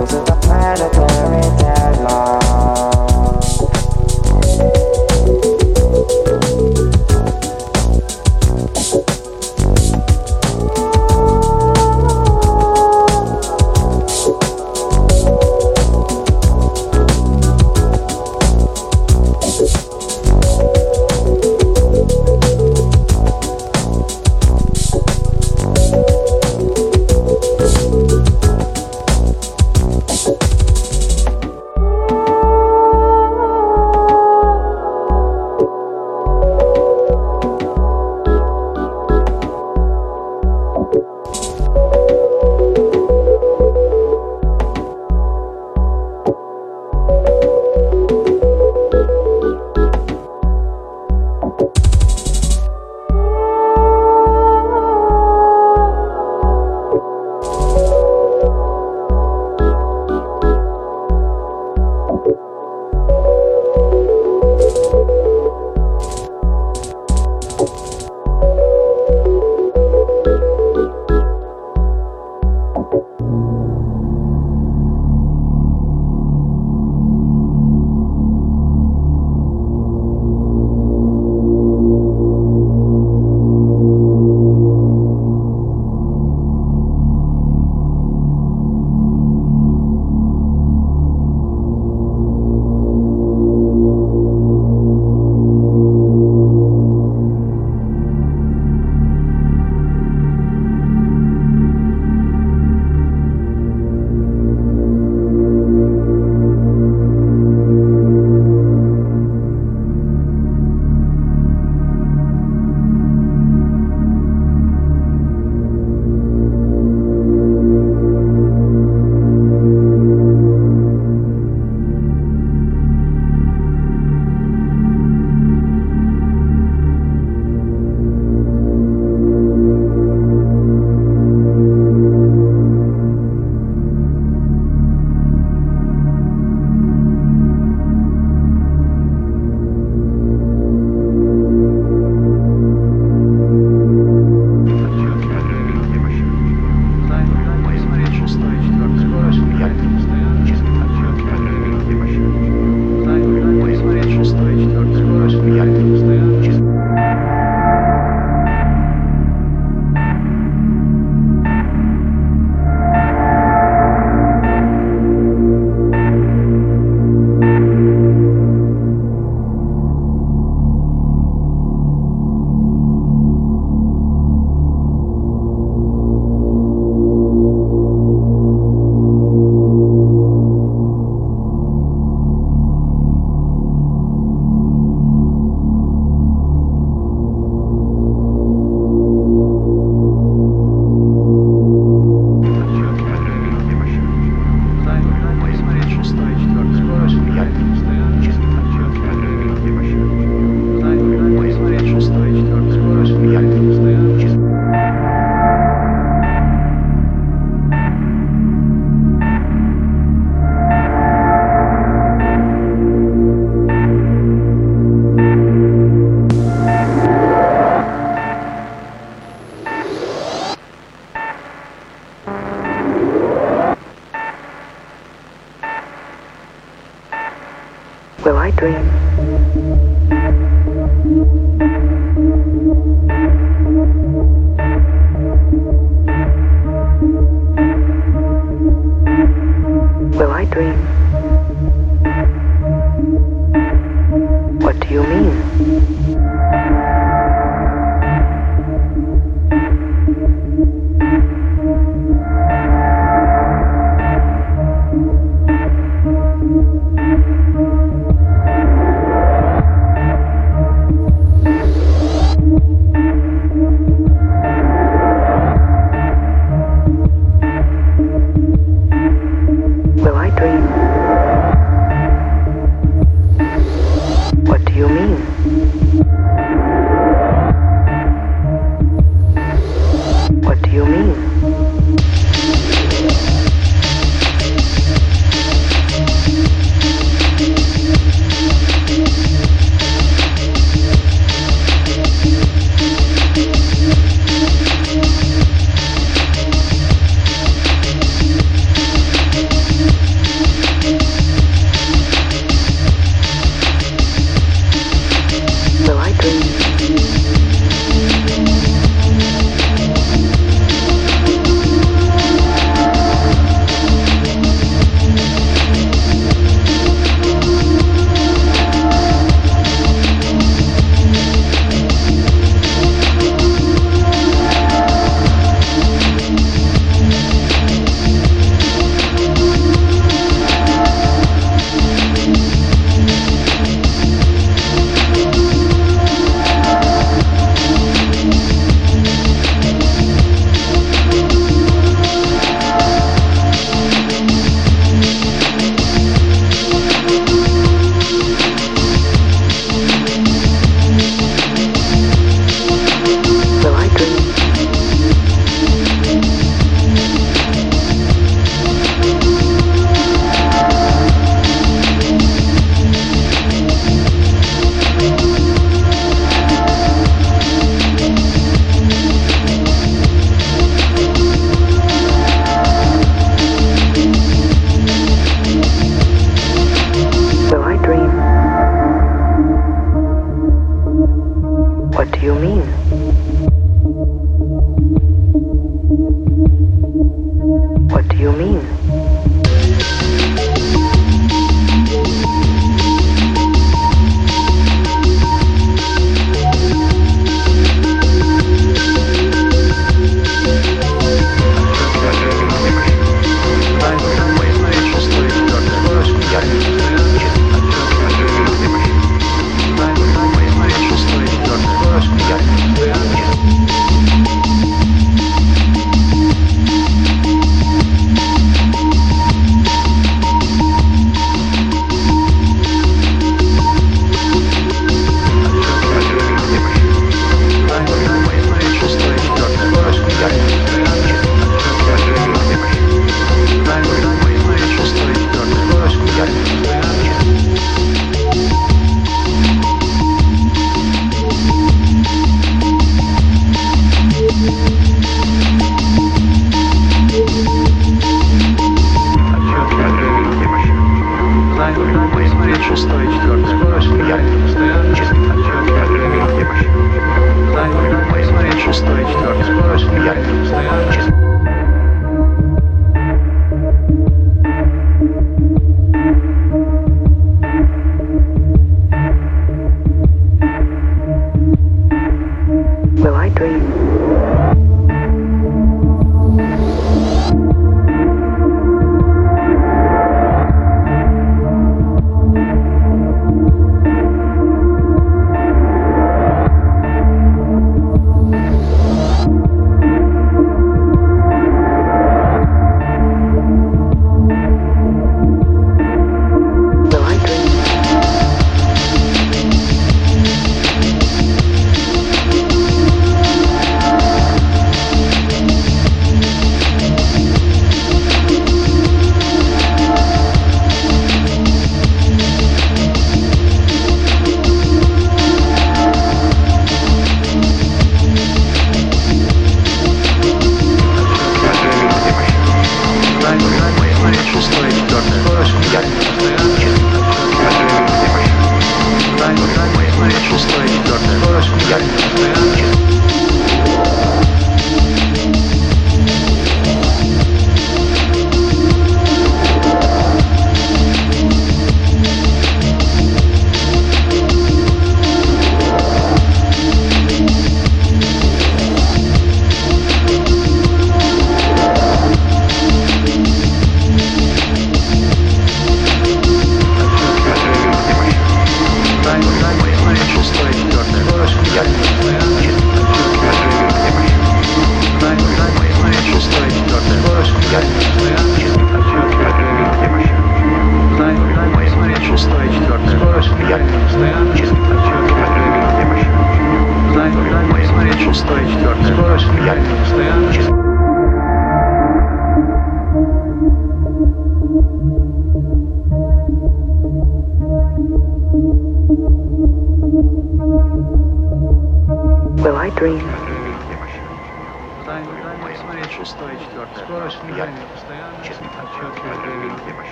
This is a planetary deadline.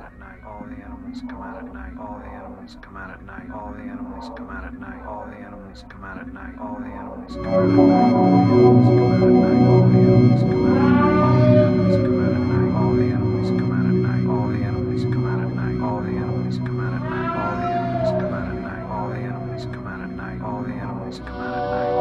out at night. All the animals come out at night. All the animals come out at night. All the animals come out at night. All the animals come out at night. All the animals come out at night. All the animals come out at night. All the animals come out at night. All the animals come out at night. All the animals come out at night. All the animals come out at night. All the animals come out at night. All the animals come out at night. All the animals come out at night.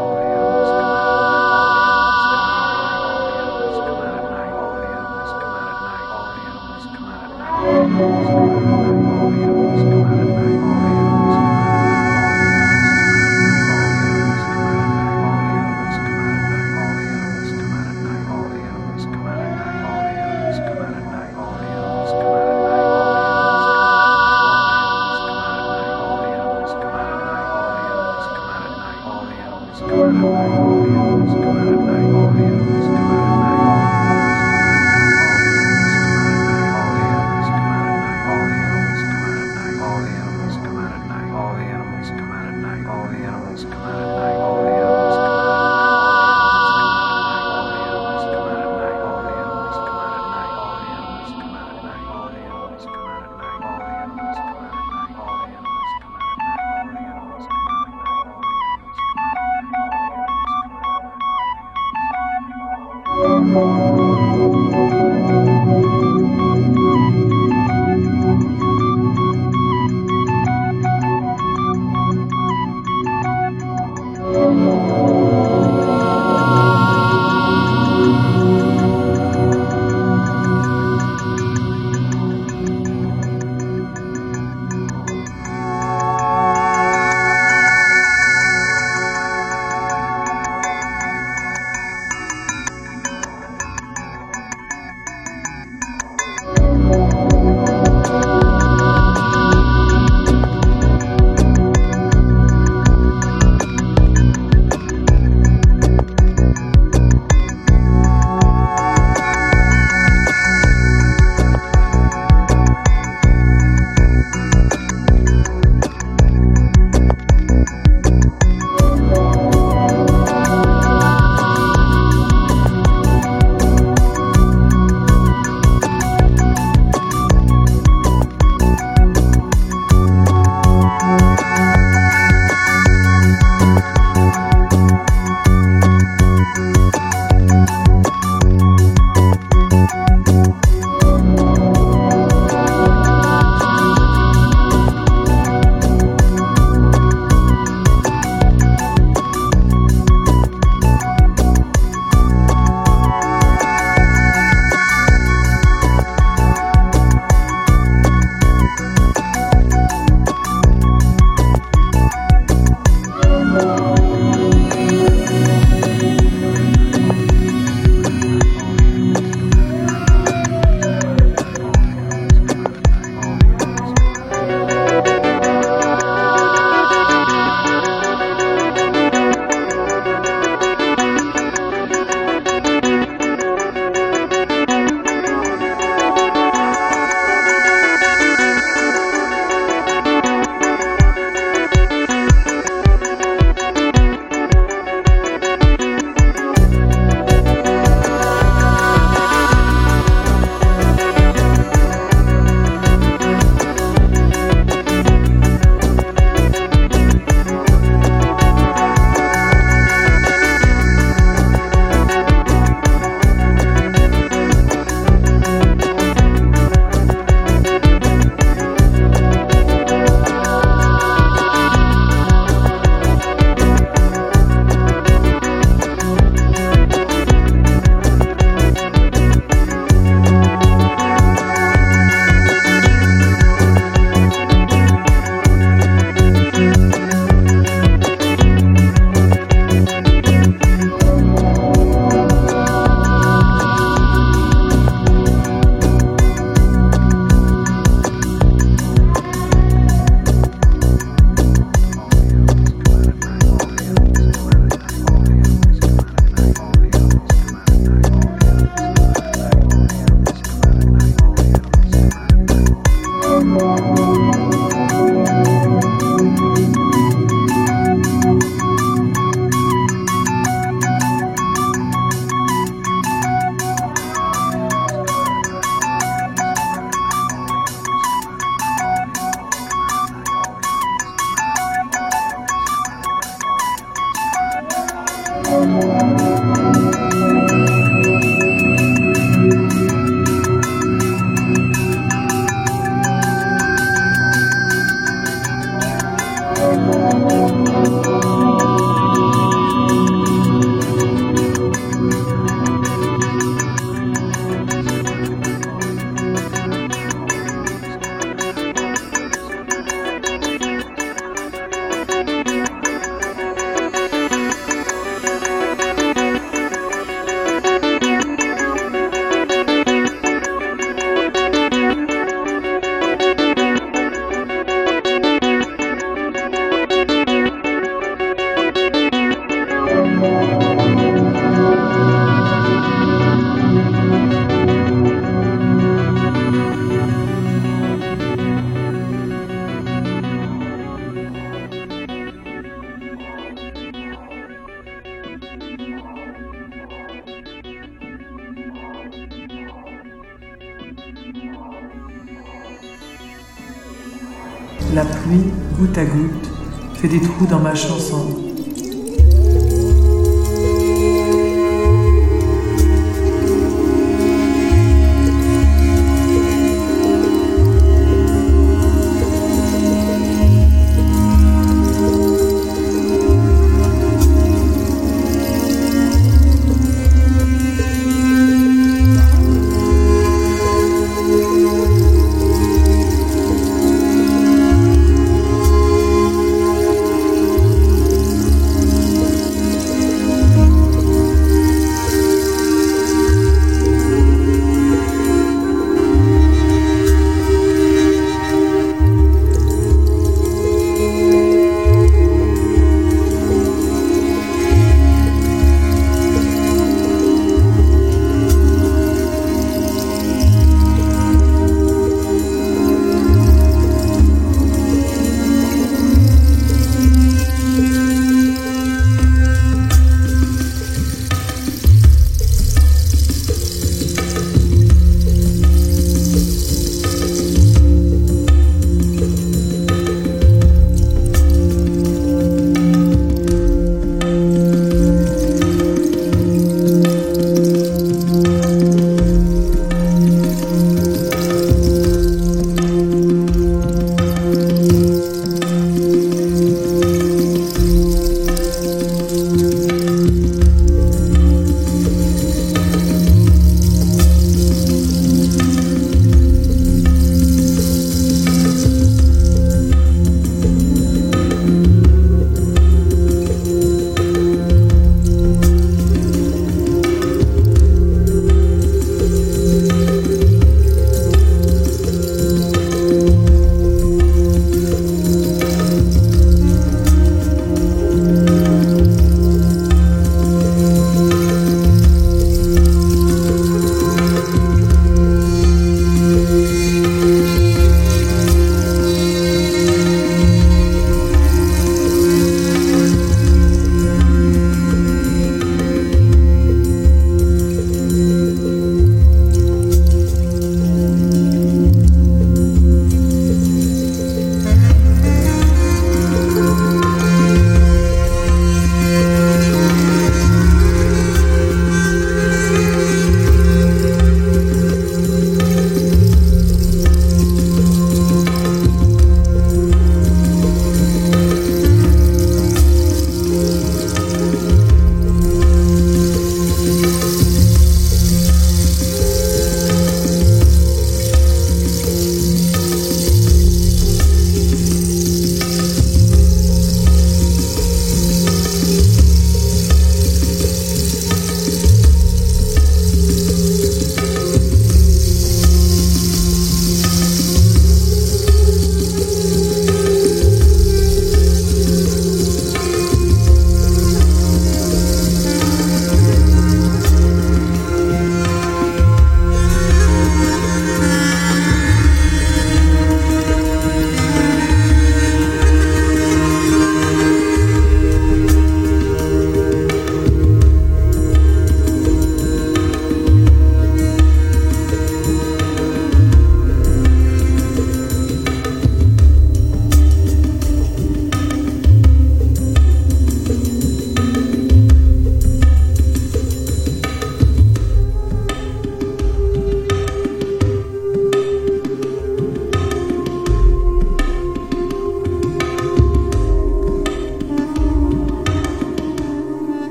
La pluie, goutte à goutte, fait des trous dans ma chanson.